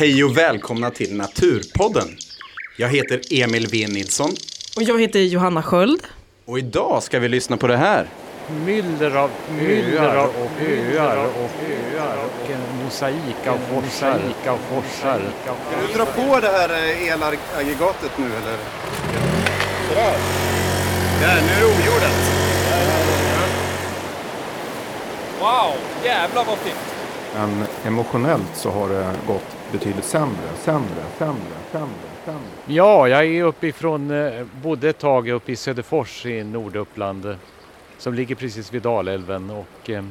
Hej och välkomna till Naturpodden. Jag heter Emil V Nilsson Och jag heter Johanna Sköld. och idag ska vi lyssna på det här. myller av myller av och öar och öar och en mosaik av forsar. Mosaik av forsar. Ska du dra på det här eh, elaggregatet nu eller? Sådär. Där, nu är det omgjordet. Wow, jävlar vad fint. Men emotionellt så har det gått betydligt sämre, sämre, sämre, sämre, sämre. Ja, jag är uppifrån, eh, bodde ett tag uppe i Söderfors i Norduppland eh, som ligger precis vid Dalälven och eh,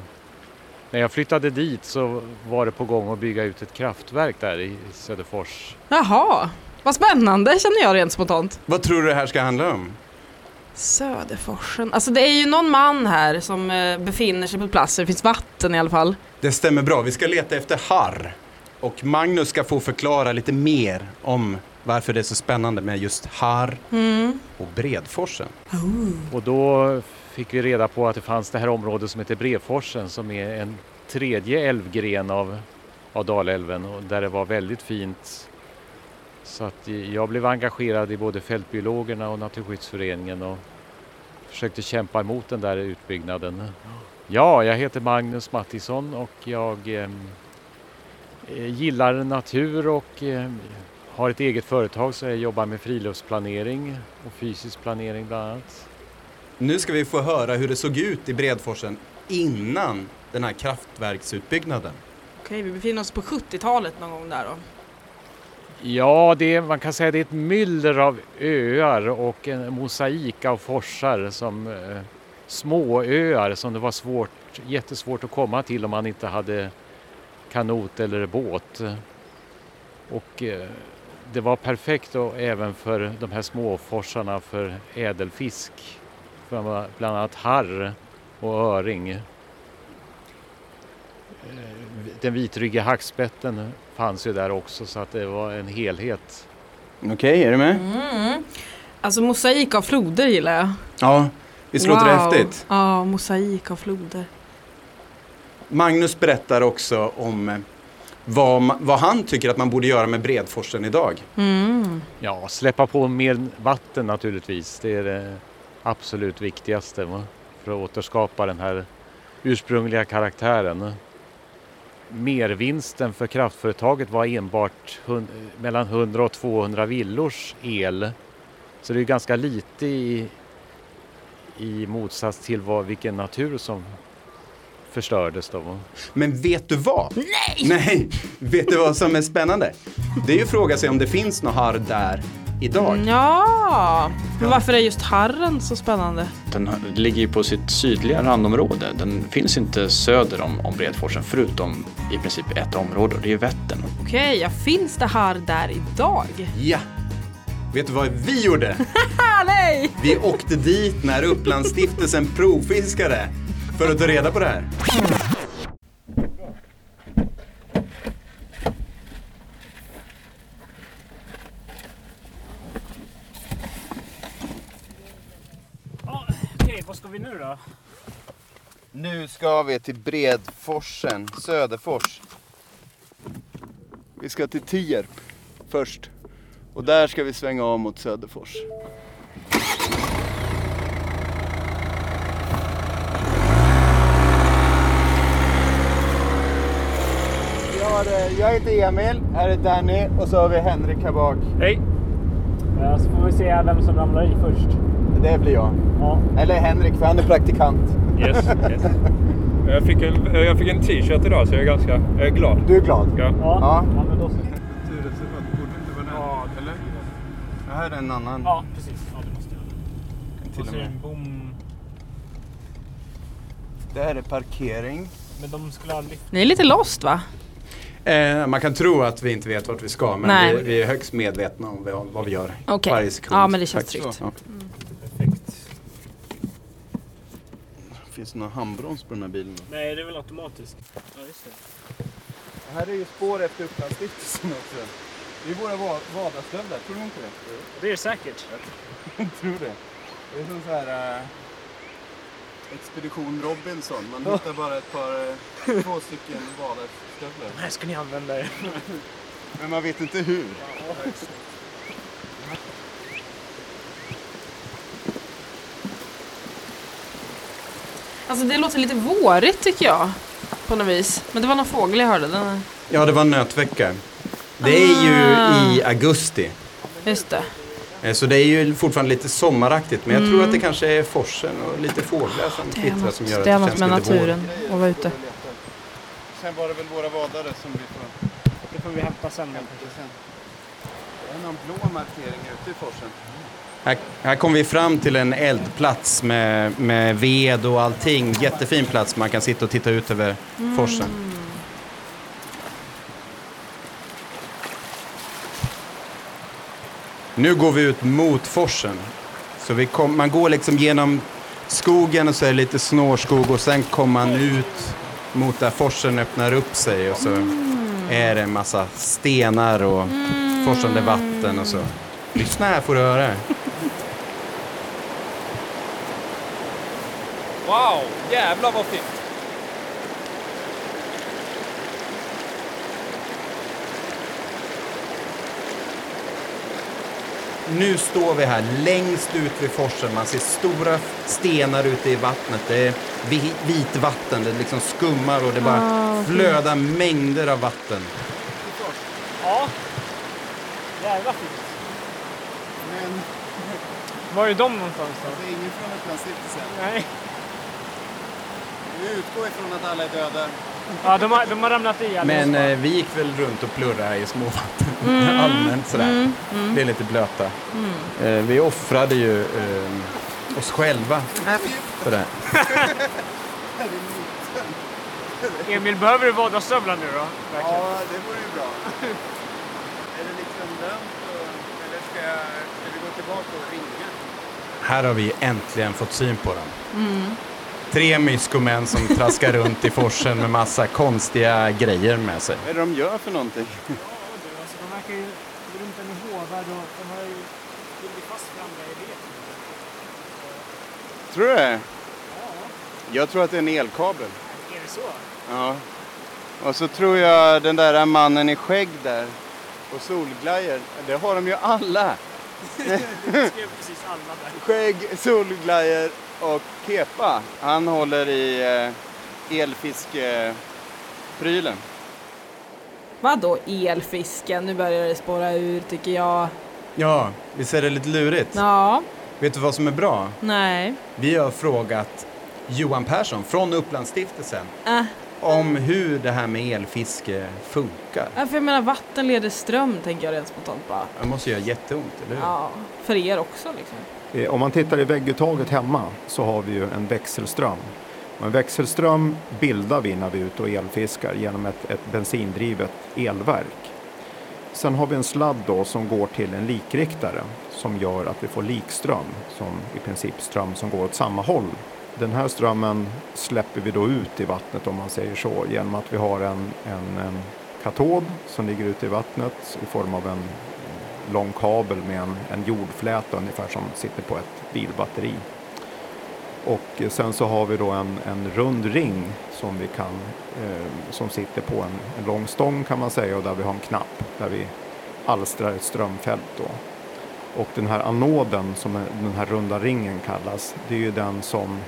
när jag flyttade dit så var det på gång att bygga ut ett kraftverk där i Söderfors. Jaha, vad spännande känner jag rent spontant. Vad tror du det här ska handla om? Söderforsen. Alltså det är ju någon man här som eh, befinner sig på platsen. Det finns vatten i alla fall. Det stämmer bra. Vi ska leta efter harr. Och Magnus ska få förklara lite mer om varför det är så spännande med just harr och Bredforsen. Och då fick vi reda på att det fanns det här området som heter Brevforsen som är en tredje älvgren av, av Dalälven och där det var väldigt fint. Så att jag blev engagerad i både Fältbiologerna och Naturskyddsföreningen och försökte kämpa emot den där utbyggnaden. Ja, jag heter Magnus Mattisson och jag ehm, eh, gillar natur och eh, har ett eget företag så jag jobbar med friluftsplanering och fysisk planering bland annat. Nu ska vi få höra hur det såg ut i Bredforsen innan den här kraftverksutbyggnaden. Okej, vi befinner oss på 70-talet någon gång där då. Ja, det är, man kan säga det är ett myller av öar och en mosaik av forsar som eh, småöar som det var svårt, jättesvårt att komma till om man inte hade kanot eller båt. Och eh, det var perfekt då, även för de här småforsarna för ädelfisk, för bland annat harr och öring. Eh, den vitryggiga hackspetten fanns ju där också så att det var en helhet. Okej, är du med? Mm. Alltså mosaik av floder gillar jag. Ja, visst låter det häftigt? Ja, mosaik av floder. Magnus berättar också om eh, vad, vad han tycker att man borde göra med Bredforsen idag. Mm. Ja, släppa på mer vatten naturligtvis. Det är det absolut viktigaste va? för att återskapa den här ursprungliga karaktären. Mervinsten för kraftföretaget var enbart mellan 100 och 200 villors el. Så det är ganska lite i, i motsats till vad, vilken natur som förstördes. Då. Men vet du vad? Nej! Nej! Vet du vad som är spännande? Det är ju att fråga sig om det finns något där idag. Mm, Ja, men varför är just harren så spännande? Den ligger ju på sitt sydliga randområde. Den finns inte söder om, om Bredforsen förutom i princip ett område och det är Vättern. Okej, ja, finns det harr där idag? Ja! Vet du vad vi gjorde? Nej! Vi åkte dit när Upplandsstiftelsen provfiskade för att ta reda på det här. Okej, vad ska vi nu ska vi till Bredforsen, Söderfors. Vi ska till Tierp först. Och där ska vi svänga av mot Söderfors. Jag heter Emil, här är Danny och så har vi Henrik här bak. Hej! Ja, så får vi se vem som ramlar i först. Det blir jag. Ja. Eller Henrik, för han är praktikant. Yes, yes. Jag fick en, jag fick en t-shirt idag så jag är ganska jag är glad. Du är glad? Ja. Ja. ja men då så. Naturreservat borde inte vara Ja, eller? Det här är en annan. Ja, precis. Ja, det måste jag. till Och och med. en bom. Det här är parkering. Men de skulle lyft. Ni är lite lost va? Eh, man kan tro att vi inte vet vart vi ska men vi, vi är högst medvetna om vad, vi gör Okej. varje sekund. Ja, men det känns tryggt. Ja. Perfekt. Finns det någon handbroms på den här bilen? Då? Nej, det är väl automatiskt. Ja, just det. Det här är ju spår efter Upplandsstiftelsen också. Det är våra va- vardagsstövlar, tror du inte det? Det är det säkert. Jag tror det. Det är som så här eh, Expedition Robinson. Man hittar bara ett par, eh, två stycken vardagsstövlar. De här ska ni använda er. Men man vet inte hur. Alltså det låter lite vårigt tycker jag. På något vis. Men det var någon fågel jag hörde. Den... Ja, det var en nötvecka. Det är ju Ah. i augusti. Just det. Eh, Så det är ju fortfarande lite sommaraktigt. Men jag tror att det kanske är forsen och lite fåglar som Mm. Det är kvittrar som gör något, att det är det något känns med lite vår. naturen att vara ute. Sen var det väl våra vadare som vi får... Det får vi hämta sen. Det är någon blå markering ute i forsen. Här, här kom vi fram till en eldplats med, med ved och allting. Jättefin plats. Man kan sitta och titta ut över forsen. Nu går vi ut mot forsen. Så vi kom, man går liksom genom skogen och så är det lite snårskog och sen kommer man ut mot där forsen öppnar upp sig och så är det en massa stenar och forsande vatten och så. Lyssna här får du höra. Wow, jävlar vad fint. Nu står vi här längst ut vid forsen. Man ser stora stenar ute i vattnet. Det är vi- vit vatten. Det liksom skummar och det bara Ah, flödar mängder av vatten. Ja. Jävla fint. Men Var är de någonstans då? det är ingen från Upplandsstiftelsen. Nej. Vi utgår ifrån att alla är döda. Ja, de har, de har ramlat i. Men eh, vi gick väl runt och plurrade i småvatten allmänt sådär. Det är lite blöta. Eh, vi offrade ju eh, oss själva för det. Emil, behöver du vardagsstövlar nu då? Verkligen. det vore ju bra. är det liksom lönt eller ska, ska vi gå tillbaka och ringa? Här har vi äntligen fått syn på dem. Tre myskomän som traskar runt i forsen med massa konstiga grejer med sig. Vad är det de gör för någonting? Ja, du, alltså, de verkar ju runt en hovar och de har ju bundit fast varandra i rep. Tror du det? Jag tror att det är en elkabel. Är det så? Ja. Och så tror jag den där mannen i skägg där och solglajjor, det har de ju alla. Skrev precis alla där. Skägg, solglajjor och kepa. Han håller i eh, elfiskeprylen. Vadå elfisken? Nu börjar det spåra ur tycker jag. Ja, visst är det lite lurigt? Ja, Vet du vad som är bra? nej. Vi har frågat Johan Persson från Upplandsstiftelsen Äh. Om hur det här med elfiske funkar. Ja, För jag menar vatten leder ström tänker jag rent spontant bara. Det måste göra jätteont, eller hur? Ja, för er också liksom. Eh, Om man tittar i vägguttaget hemma så har vi ju en växelström. Och en växelström bildar vi när vi är ute och elfiskar genom ett, ett bensindrivet elverk. Sen har vi en sladd då som går till en likriktare som gör att vi får likström, som i princip ström som går åt samma håll. Den här strömmen släpper vi då ut i vattnet om man säger så genom att vi har en, en, en katod som ligger ute i vattnet i form av en lång kabel med en, en jordfläta ungefär som sitter på ett bilbatteri. Och eh, sen så har vi då en, en rund ring som vi kan, eh, som sitter på en, en lång stång kan man säga och där vi har en knapp där vi alstrar ett strömfält då. Och den här anoden som den här runda ringen kallas, det är ju den som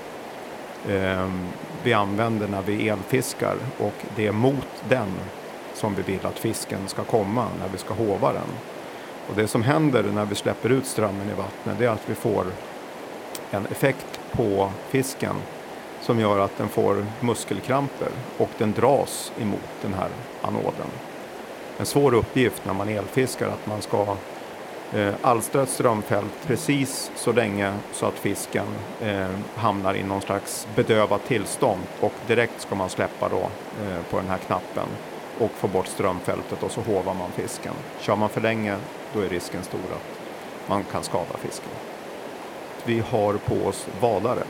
Ehm, vi använder när vi elfiskar och det är mot den som vi vill att fisken ska komma när vi ska hova den. Och det som händer när vi släpper ut strömmen i vattnet det är att vi får en effekt på fisken som gör att den får muskelkramper och den dras emot den här anoden. En svår uppgift när man elfiskar att man ska eh, alstra ett strömfält precis så länge så att fisken eh, hamnar i någon slags bedövat tillstånd och direkt ska man släppa då eh, på den här knappen och få bort strömfältet och så hovar man fisken. Kör man för länge då är risken stor att man kan skada fisken. Vi har på oss vadare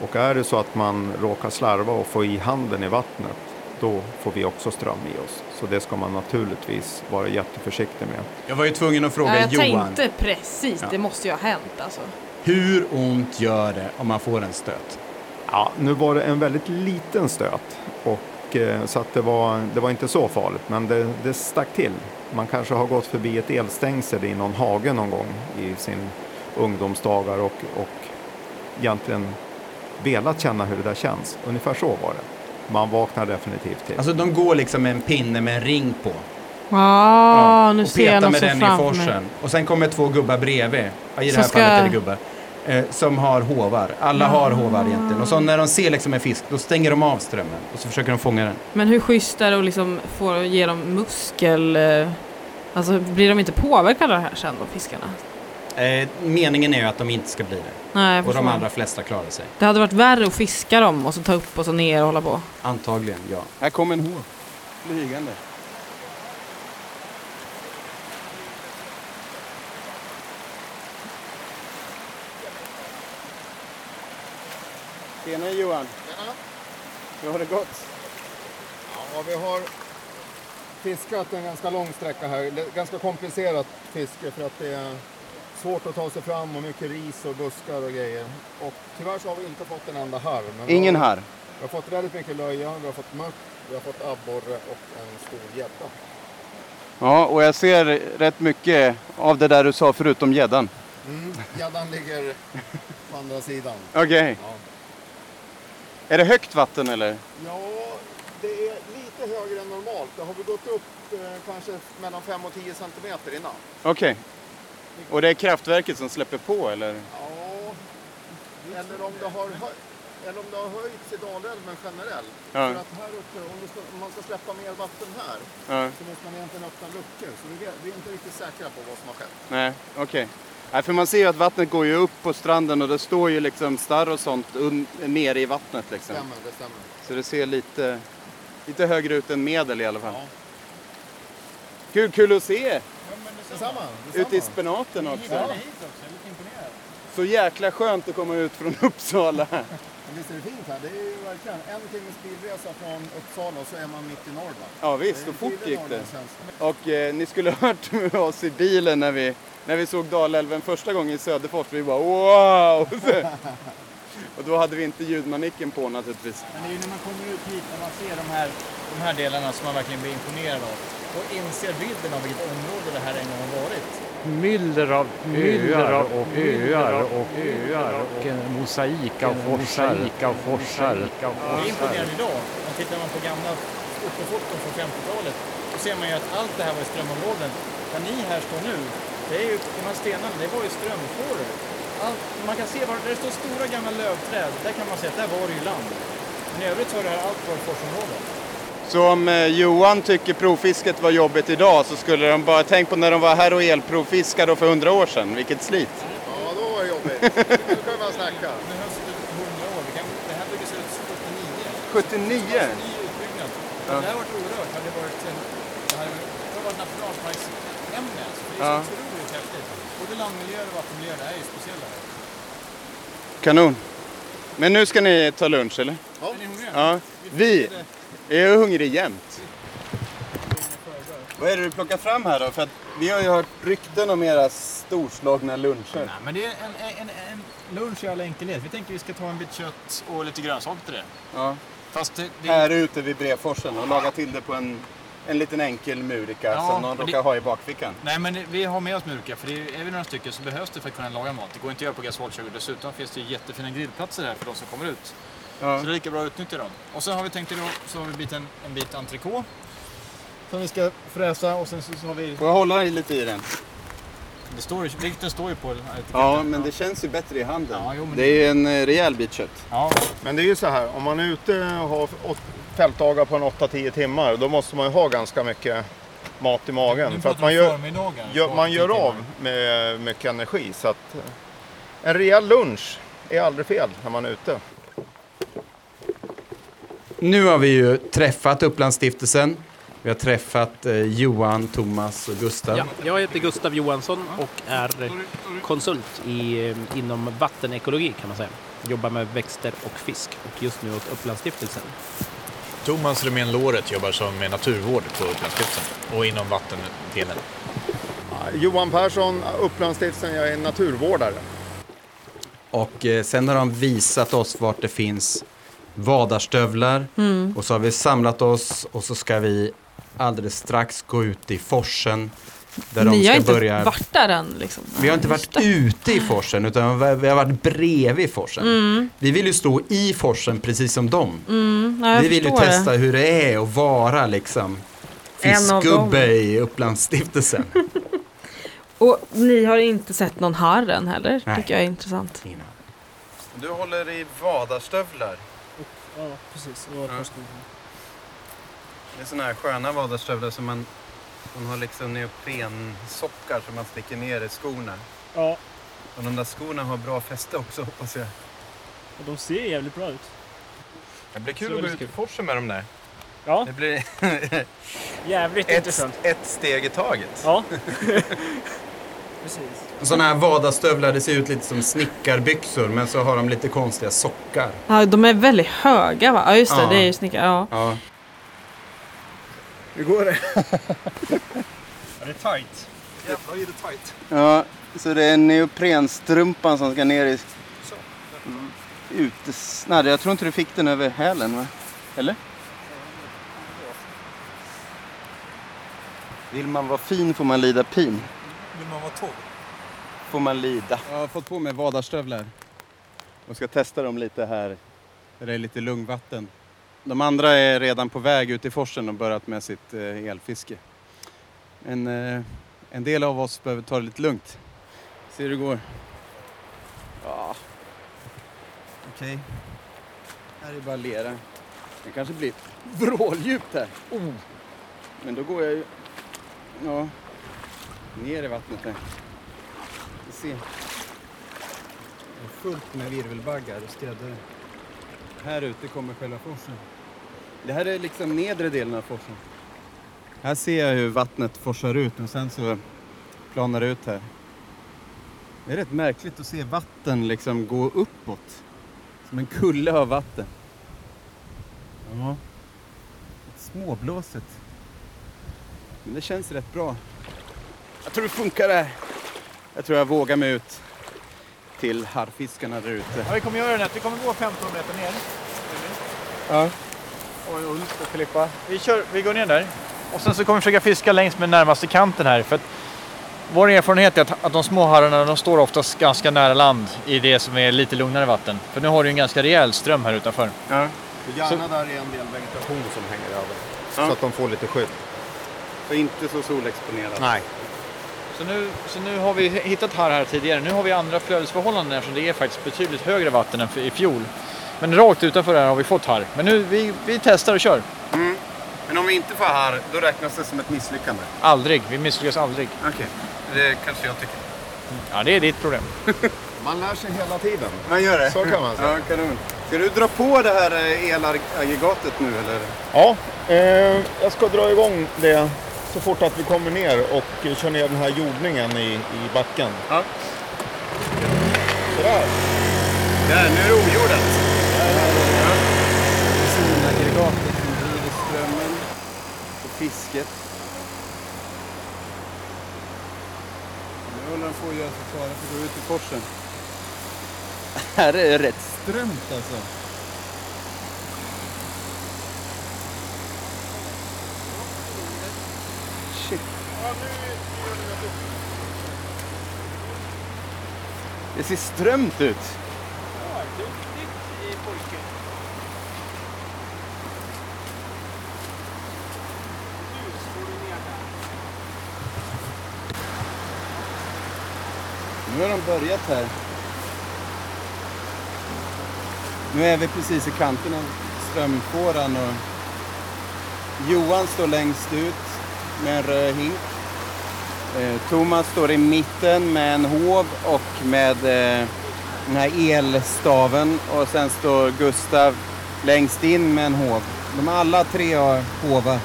och är det så att man råkar slarva och få i handen i vattnet då får vi också ström i oss. Så det ska man naturligtvis vara jätteförsiktig med. Jag var ju tvungen att fråga Ja, jag Johan. tänkte precis, Ja. det måste ju ha hänt alltså. Hur ont gör det om man får en stöt? Ja, nu var det en väldigt liten stöt och Och, eh, så att det, var, det var inte så farligt, men det, det stack till. Man kanske har gått förbi ett elstängsel i någon hage någon gång i sin ungdomsdagar och, och egentligen velat känna hur det där känns. Ungefär så var det. Man vaknar definitivt till. Alltså de går liksom med en pinne med en ring på. Ah, nu och ser jag något med den i framför mig. forsen. Och sen kommer två gubbar bredvid. Ja, I det här ska- fallet är det gubbar. Eh, som har hovar. Alla har hovar egentligen. Och så när de ser liksom en fisk, då stänger de av strömmen. Och så försöker de fånga den. Men hur schysst är det att liksom få ge dem muskel... eh, Alltså blir de inte påverkade av det här sen då, fiskarna? Eh, meningen är ju att de inte ska bli det. Nej, Och de allra flesta klarar sig. Det hade varit värre att fiska dem och så ta upp och så ner och hålla på. Antagligen, ja. Här kommer en hov. Flygande. Tjena Johan. Hur har det gått? Ja, vi har fiskat en ganska lång sträcka här. Det är Ganska komplicerat fiske för att det är svårt att ta sig fram och mycket ris och buskar och grejer. Och tyvärr så har vi inte fått en enda harr. Men Ingen har, här. Vi har fått väldigt mycket löja, vi har fått mört, vi har fått abborre och en stor gädda. Ja, och jag ser rätt mycket av det där du sa förutom gäddan. Mm, gäddan ligger på andra sidan. Okej. Ja. Är det högt vatten eller? Ja, det är lite högre än normalt. Det har vi gått upp eh, kanske mellan 5 och 10 centimeter innan. Okej. Och det är kraftverket som släpper på eller? Ja, eller om det har, hö- eller om det har höjts i Dalälven generellt. Ja. För att här uppe, om, det ska, om man ska släppa mer vatten här Ja. så måste man egentligen öppna luckor. Så vi, vi är inte riktigt säkra på vad som har skett. Nej, okej. Nej, för man ser ju att vattnet går ju upp på stranden och det står ju liksom starr och sånt nere i vattnet liksom. Stämmer, det stämmer. Så det ser lite, lite högre ut än medel i alla fall. Ja. Kul, kul att se! Detsamma. Ute i spenaten också. Så jäkla skönt att komma ut från Uppsala. Men Visst är det fint här? Det är ju verkligen en timmes bilresa från Uppsala och så är man mitt i Norrland. Ja visst, och fort gick det. Och eh, ni skulle ha hört med oss i bilen när vi, när vi såg Dalälven första gången i Söderfors. Vi bara wow! och då hade vi inte ljudmanicken på naturligtvis. Men det är ju när man kommer ut hit, när man ser de här, de här delarna som man verkligen blir imponerad av. Och inser vidden av vilket område det här en gång har varit. Myller av öar och öar och öar och en mosaik av forsar. av forsar. Det är imponerande idag. Och tittar man på gamla fotofoton från 50-talet så ser man ju att allt det här var i strömområden. Där ni här står nu, det är ju, de här stenarna, det var ju strömfåror. Allt, man kan se var där det står stora gamla lövträd, där kan man se att där var det ju land. Men i övrigt så har det här allt varit forsområde. Så om eh, Johan tycker provfisket var jobbigt idag så skulle de bara tänk på när de var här och elprovfiskade för hundra år sedan. Vilket slit! Ja, då var det jobbigt. Nu kan man snacka. Det behövs det 100 år. Vi kan, det här byggdes ut 79. 79? Ny utbyggnad. Om det här varit orört hade det varit, det hade varit nationalparksämne. Alltså. Det är Ja. så otroligt häftigt. Både landmiljöer och vattenmiljöer, det här är ju speciella. Kanon! Men nu ska ni ta lunch eller? Ja. Är ni hungriga? Ja. Vi är hungrig jämt. Vad är det du plockar fram här då? För att vi har ju hört rykten om era storslagna luncher. Nej, men det är en, en, en lunch i all enkelhet. Vi tänker vi ska ta en bit kött och lite grönsaker till det. Ja. Fast det, det, Här ute vid Brevforsen och laga till det på en, en liten enkel murika Ja, som någon det- råkar ha i bakfickan. Nej, men vi har med oss murka, för det är, är vi några stycken så behövs det för att kunna laga mat. Det går inte att göra på gasolkök. Dessutom finns det ju jättefina grillplatser här för de som kommer ut. Ja. Så det är lika bra att utnyttja dem. Och sen har vi tänkt idag så har vi bit en, en bit entrecote. Som vi ska fräsa och sen så, så har vi... Får jag hålla i lite i den? Det står, ju- vikten står ju på den här etiketten. Ja, men det känns ju bättre i handen. Ja, jo, men det är ju en eh, rejäl bit kött. Ja, Men det är ju så här, om man är ute och har åt- fältdagar på en 8-10 timmar, då måste man ju ha ganska mycket mat i magen. nu För att man gör, förmiddagar. gör, man gör av med mycket energi. Så att eh, en rejäl lunch är aldrig fel när man är ute. Nu har vi ju träffat Upplandsstiftelsen. Vi har träffat eh, Johan, Thomas och Gustav. Ja, jag heter Gustav Johansson och är konsult i, eh, inom vattenekologi kan man säga. Jobbar med växter och fisk och just nu åt Upplandsstiftelsen. Thomas Remén Låret jobbar som med naturvård på Upplandsstiftelsen och inom vattendelen. Johan Persson, Upplandsstiftelsen, jag är naturvårdare. Och eh, sen har de visat oss vart det finns vadarstövlar Mm. och så har vi samlat oss och så ska vi alldeles strax gå ut i forsen. Där Ni de har ska inte börja... varit där än liksom. Vi har inte varit ute i forsen utan vi vi har varit bredvid forsen. Mm, Vi vill ju stå i forsen precis som dem. mm, ja, vi vill ju testa det. hur det är att vara liksom fiskgubbe i Upplandsstiftelsen. Och ni har inte sett någon harr än heller, Nej. tycker jag är intressant. Du håller i vadarstövlar. Ja, precis. Och Ja. Det är sådana här sköna vadarstövlar som man, man har liksom neoprensockar som man sticker ner i skorna. Ja, Och de där skorna har bra fäste också hoppas jag. och de ser jävligt bra ut. Det blir Så kul att gå ut i forsen med dem där. Ja, Det blir jävligt ett, intressant. ett steg i taget. Ja. precis. Sådana här vadarstövlar, det ser ut lite som snickarbyxor men så har de lite konstiga sockar. Ja, de är väldigt höga va? Ja just det, Ja. det är ju snickare. Ja. Ja. Hur går det? Ja, det är tight. Jävlar är det tight. Ja, så det är neoprenstrumpan som ska ner i utesnadd. Jag tror inte du fick den över hälen va? Eller? Vill man vara fin får man lida pin. Vill man vara torr? Får man lida. Jag har fått på mig vadarstövlar. Och ska testa dem lite här. Där det är lite lungvatten. De andra är redan på väg ut i forsen och börjat med sitt eh, elfiske. Men eh, en del av oss behöver ta det lite lugnt. Se hur det går. Ja. Okej. Här är bara lera. Det kanske blir vråldjupt här. Oh. Men då går jag ju ja, ner i vattnet här. Vi ser. Det är fullt med virvelbaggar och skräddare. Här ute kommer själva forsen. Det här är liksom nedre delen av forsen. Här ser jag hur vattnet forsar ut och sen så planar det ut här. Det är rätt märkligt att se vatten liksom gå uppåt. Som en kulle av vatten. Ja. Småblåset. Men det känns rätt bra. Jag tror det funkar det. Jag tror jag vågar mig ut till harrfiskarna där ute. Ja, vi kommer göra det vi kommer gå 15 meter ner. Ja. Och Ulf och Filippa. Vi, kör, vi går ner där. Och sen så kommer vi försöka fiska längs med närmaste kanten här. För att vår erfarenhet är att, att de små harrarna de står oftast ganska nära land i det som är lite lugnare vatten. För nu har du en ganska rejäl ström här utanför. Ja. Gärna där är en del vegetation som hänger över. Ja. Så att de får lite skydd. Så inte så solexponerat. Nej. Så nu, så nu har vi hittat harr här tidigare. Nu har vi andra flödesförhållanden eftersom det är faktiskt betydligt högre vatten än i fjol. Men rakt utanför här har vi fått harr. Men nu, vi, vi testar och kör. Men om vi inte får harr, då räknas det som ett misslyckande? Aldrig. Vi misslyckas aldrig. Okej, det kanske jag tycker. Ja, det är ditt problem. Man lär sig hela tiden. Man gör det? Så kan man säga. Ja, kanon. Ska du dra på det här eh, elaggregatet nu eller? Ja, eh, jag ska dra igång det så fort att vi kommer ner och kör ner den här jordningen i, i backen. Ja. Sådär. Där, nu är det ojordat. Bensinaggregatet som driver strömmen och fisket. Nu håller de på att göra sig klara för att gå ut i forsen. Här är det rätt strömt alltså. Det ser strömt ut. Nu har de börjat här. Nu är vi precis i kanten av strömfåran och Johan står längst ut med en röd hink. Eh, Thomas står i mitten med en hov och med eh, den här elstaven och sen står Gustav längst in med en hov. De alla tre har hovar.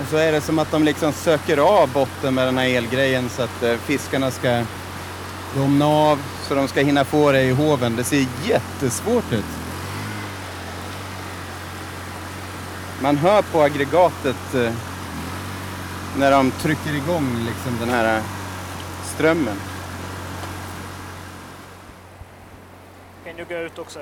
Och så är det som att de liksom söker av botten med den här elgrejen så att eh, fiskarna ska domna av så de ska hinna få det i hoven. Det ser jättesvårt ut. Man hör på aggregatet när de trycker igång liksom den här strömmen. Kan du gå ut också?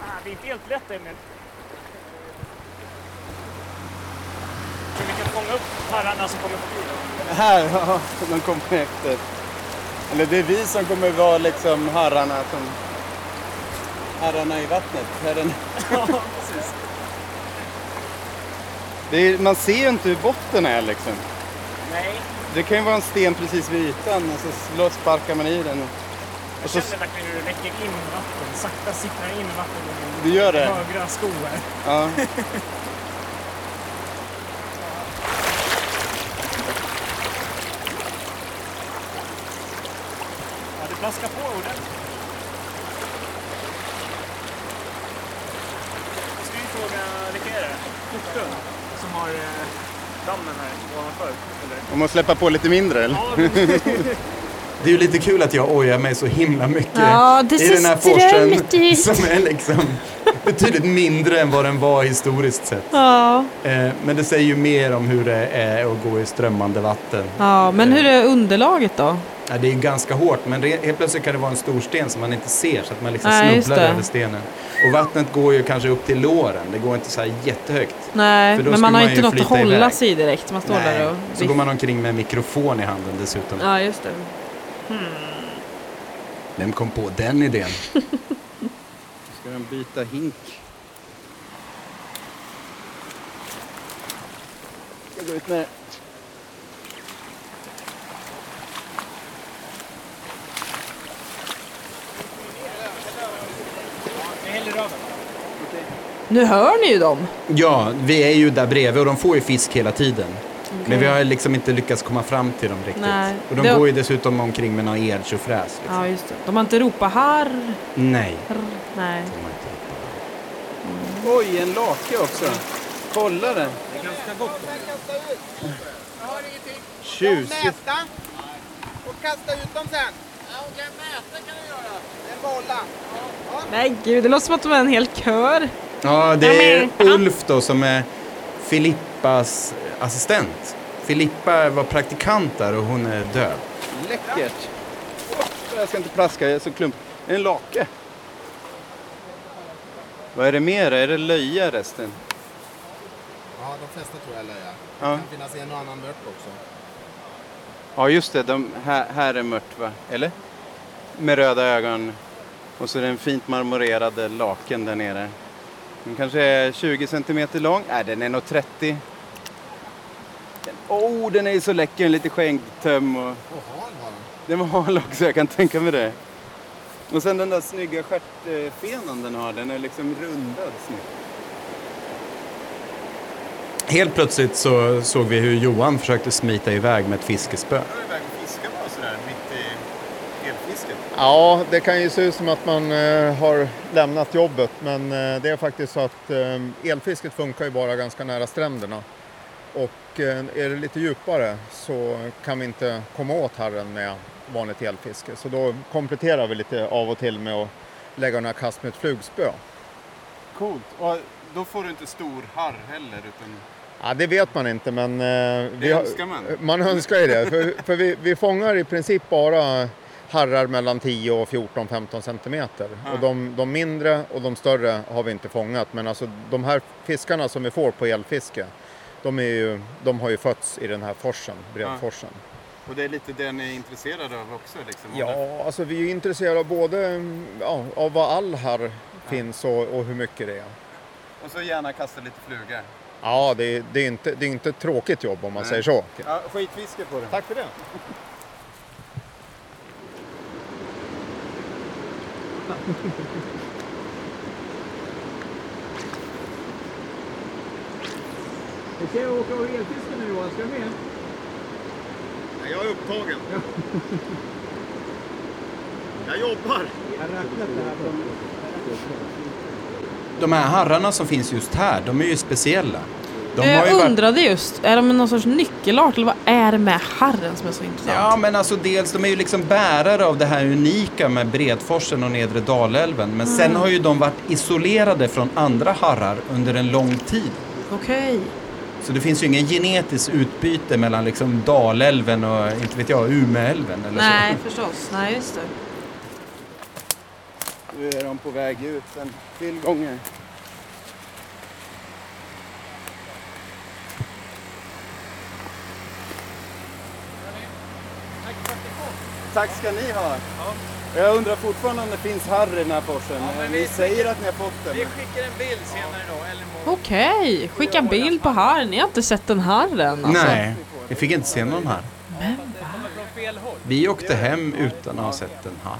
Ah, det är inte helt lätt Emil. Fånga upp herrarna som kommer förbi. Här, ja, de kommer efter. Eller det är vi som kommer vara liksom herrarna som... Herrarna i vattnet. Herren. Ja, precis. Är, man ser ju inte hur botten är liksom. Nej, Det kan ju vara en sten precis vid ytan och så sparkar man i den. jag känner verkligen hur det läcker in vatten. Sakta sipprar in vatten i det? högra sko här. ja. Ja, det plaskar på ordentligt. Då ska vi fråga, vilka är det? Fortun som har eh, dammen här ovanför. Man släppa på lite mindre eller? Det är ju lite kul att jag ojar mig så himla mycket Ja, i den här forsen som är liksom betydligt mindre än vad den var historiskt sett. Ja. Eh, men det säger ju mer om hur det är att gå i strömmande vatten. ja, men hur är underlaget då? Ja, det är ganska hårt, men helt plötsligt kan det vara en stor sten som man inte ser så att man liksom Nej, snubblar över stenen. Och vattnet går ju kanske upp till låren, det går inte så här jättehögt. Nej, men man har man inte något att hålla iväg. sig i direkt. Man står där och... så går man omkring med mikrofon i handen dessutom. Ja, just det. Vem kom på den idén? Ska den byta hink? Jag går ut med. Nu hör ni ju dem. Ja, vi är ju där bredvid och de får ju fisk hela tiden. Men vi har liksom inte lyckats komma fram till dem riktigt. Nej. Och de Det- går ju dessutom omkring med någon eltjofräs. Liksom. Ja, just det. De har inte ropat harr. Nej. harr. Nej. Oj, en lake också. Kolla den. Det är ganska gott. Tjusigt. Mäta och kasta ut dem sen. Ja, okej, mäta kan du göra. En bolla. Nej, gud. Det låter som att de är en hel kör. Ja, det är Ulf då som är Filippas assistent. Filippa var praktikant där och hon är död. Läckert. Jag ska inte plaska, jag är så klump. Det är en lake. Vad är det mer? Är det löja resten? Ja, de flesta tror jag är löja. Ja. Det kan finnas en och annan mört också. Ja, just det. De, här, här är mört, va? Eller? Med röda ögon. Och så är det en fint marmorerade laken där nere. Den kanske är 20 centimeter lång. Nej, den är nog 30. Den, oh, den är så läcker. Lite skäggtöm och... Och hal var den. Den var hal också, jag kan tänka mig det. Och sen den där snygga stjärtfenan den har. Den är liksom rundad snyggt. Helt plötsligt så såg vi hur Johan försökte smita iväg med ett fiskespö. Jag är iväg och fiskar bara sådär mitt i elfisket. Ja, det kan ju se ut som att man eh, har lämnat jobbet men eh, det är faktiskt så att eh, elfisket funkar ju bara ganska nära stränderna. Och eh, är det lite djupare så kan vi inte komma åt harren med vanligt elfiske. Så då kompletterar vi lite av och till med att lägga några kast med ett flugspö. Coolt. Och då får du inte stor harr heller utan... Ja, det vet man inte men... eh, Det önskar man. Man önskar ju det. för för vi, vi fångar i princip bara harrar mellan 10 och 14-15 centimeter. Ja. Och de, de mindre och de större har vi inte fångat. Men alltså de här fiskarna som vi får på elfiske, de, är ju, de har ju fötts i den här forsen, Bredforsen. Och det är lite det ni är intresserade av också liksom? Ja, alltså vi är intresserade av både ja, av vad all harr finns och, och hur mycket det är. Och så gärna kasta lite fluga. Ja, det är, det är, inte, det är inte ett tråkigt jobb om man Nej. säger så. Ja, skitfiske på det. Tack för det. Okej, jag åker och elfiskar nu Johan. Ska du med? Jag är upptagen. Jag jobbar. De här harrarna som finns just här, de är ju speciella. De har ju jag varit... undrade just, är de någon sorts nyckelart eller vad är det med harren som är så intressant? Ja, men alltså dels, de är ju liksom bärare av det här unika med Bredforsen och nedre Dalälven. Men sen Mm. har ju de varit isolerade från andra harrar under en lång tid. Okej. Så det finns ju ingen genetiskt utbyte mellan liksom Dalälven och, inte vet jag, Umeälven eller Nej, så. förstås. Nej, just det. Nu är de på väg ut en till gånger. Tack ska ni ha. Jag undrar fortfarande om det finns harr i den här forsen. ni säger att ni har fått den. Vi skickar en bild senare idag. Okej, skicka bild på harr. Ni har inte sett den harren alltså. Nej, vi fick inte se någon här. Fel håll. Vi åkte hem utan att ha sett den här.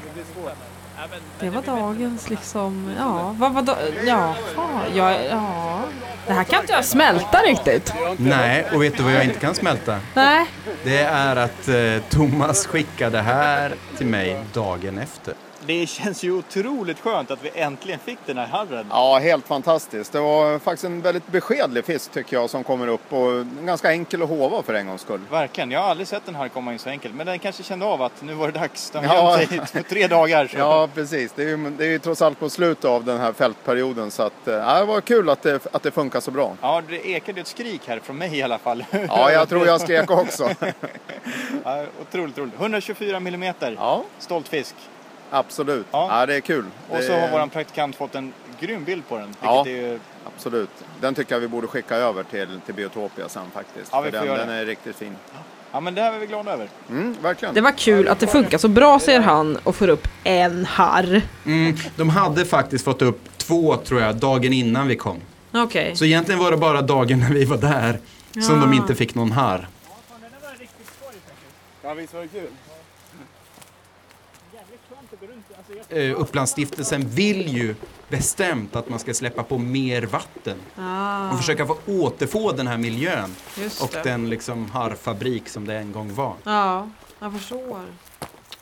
Det var dagens liksom, ja, vad var då, ja, ja, ja. Det här kan inte jag smälta riktigt. Nej, och vet du vad jag inte kan smälta? Nej. Det är att eh, Thomas skickade här till mig dagen efter. Det känns ju otroligt skönt att vi äntligen fick den här harren. Ja, helt fantastiskt. Det var faktiskt en väldigt beskedlig fisk tycker jag som kommer upp och ganska enkel att hova för en gångs skull. Verkligen, jag har aldrig sett den här komma in så enkelt. Men den kanske kände av att nu var det dags. Den Ja. sig i tre dagar. Så. Ja, precis. Det är, ju, det är ju trots allt på slutet av den här fältperioden så att, eh, ja, det var kul att det, att det funkar så bra. Ja, det ekade ett skrik här från mig i alla fall. Ja, jag tror jag skrek också. ja, otroligt roligt. 124 millimeter. Ja. Stolt fisk. Absolut. Ja. Ja. det är kul. Och det, så har vår praktikant fått en grym bild på den. Vilket Ja. är. Absolut. Den tycker jag vi borde skicka över till, till Biotopia sen faktiskt. Ja, vi för får den, göra den är riktigt fin. Ja, men det här är vi glada över. Mm, verkligen. Det var kul att det funkar så bra säger han och får upp en harr. Mm, de hade faktiskt fått upp två, tror jag, dagen innan vi kom. Okej. Så egentligen var det bara dagen när vi var där som Ja. de inte fick någon här. Ja, visst var det kul? Eh, Upplandsstiftelsen vill ju bestämt att man ska släppa på mer vatten Ah, och försöka få återfå den här miljön just och det. den liksom harrfabrik som det en gång var. Ja, jag förstår.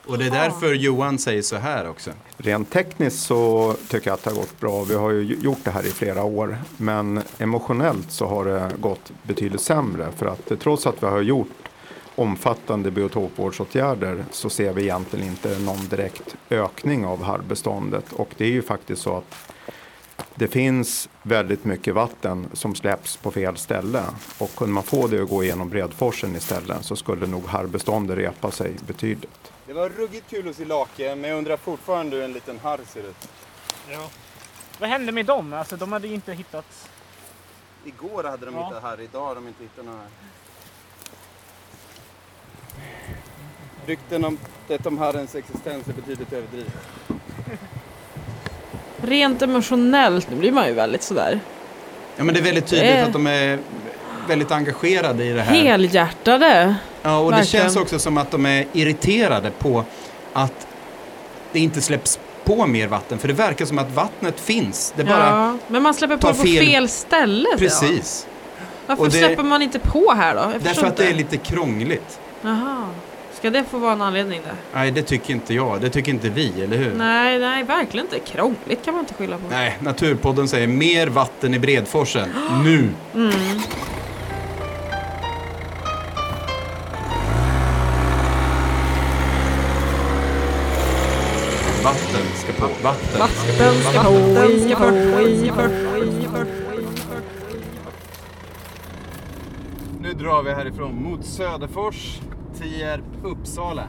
Och det är därför Johan säger så här också. Rent tekniskt så tycker jag att det har gått bra. Vi har ju gjort det här i flera år. Men emotionellt så har det gått betydligt sämre. För att trots att vi har gjort omfattande biotopvårdsåtgärder så ser vi egentligen inte någon direkt ökning av harrbeståndet. Och det är ju faktiskt så att det finns väldigt mycket vatten som släpps på fel ställe. Och kunde man få det att gå igenom Bredforsen istället så skulle nog harrbeståndet repa sig betydligt. Det var ruggigt kul att se lake, men jag undrar fortfarande hur en liten harr ser ut. Ja. Vad hände med dem? Alltså, de hade ju inte hittat... Igår hade de Ja. hittat harr, idag har de inte hittat några. Rykten om, det om harrens existens är betydligt överdrivet. Rent emotionellt, nu blir man ju väldigt sådär Ja men det är väldigt tydligt Eh. att de är väldigt engagerade i det här. helhjärtade. Ja, och det Verkligen. känns också som att de är irriterade på att det inte släpps på mer vatten. För det verkar som att vattnet finns. Det bara... Ja, men man släpper på det på fel- fel ställe. Precis. Varför Och det- släpper man inte på här då? Jag Därför att det är lite krångligt. Jaha. Ska det få vara en anledning där? Nej, det tycker inte jag. Det tycker inte vi, eller hur? Nej, nej, verkligen inte. Krångligt kan man inte skylla på. Nej, Naturpodden säger mer vatten i Bredforsen. Nu! Mm. Vatten ska på. Vatten. Vatten ska på, i, ska på, Nu drar vi härifrån mot Söderfors, Tierp, Uppsala.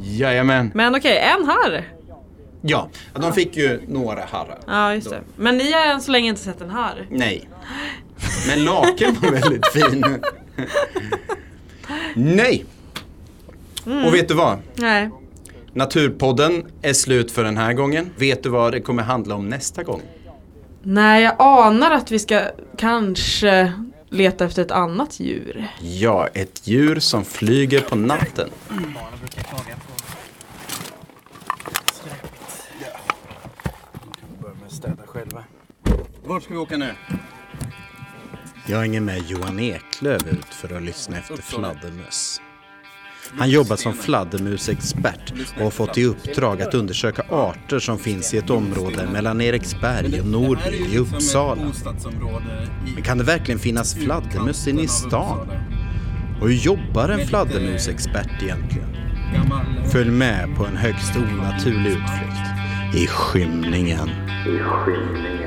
Jajamän. Men okej, en harr. Ja, de fick ju några harrar. Ja, just det. Men ni har än så länge inte sett en harr. Nej. Men laken var väldigt fin. Nej! Mm. Och vet du vad? Nej. Naturpodden är slut för den här gången. Vet du vad det kommer handla om nästa gång? Nej, jag anar att vi ska kanske leta efter ett annat djur. Ja, ett djur som flyger på natten. Vart ska vi åka nu? Jag hänger med Johan Eklöf ut för att lyssna efter fladdermöss. Han jobbar som fladdermusexpert och har fått i uppdrag att undersöka arter som finns i ett område mellan Eriksberg och Norby i Uppsala. Men kan det verkligen finnas fladdermöss inne i stan? Och hur jobbar en fladdermusexpert egentligen? Följ med på en högst onaturlig utflykt i skymningen. I skymningen.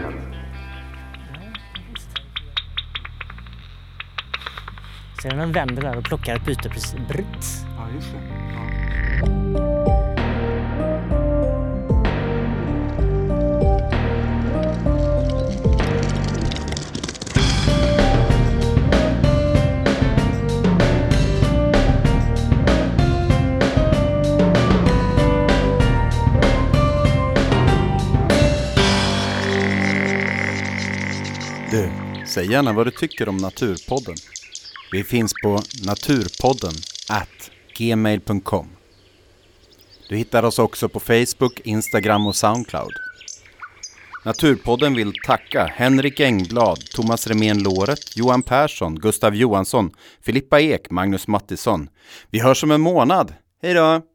Den vänder där och plockar ett byte precis? Britt. Just det. Ja. Du, säg gärna vad du tycker om Naturpodden. Vi finns på naturpodden at gmail.com. Du hittar oss också på Facebook, Instagram och Soundcloud. Naturpodden vill tacka Henrik Engblad, Thomas Remén Låret, Johan Persson, Gustav Johansson, Filippa Ek, Magnus Mattisson. Vi hörs om en månad. Hej då!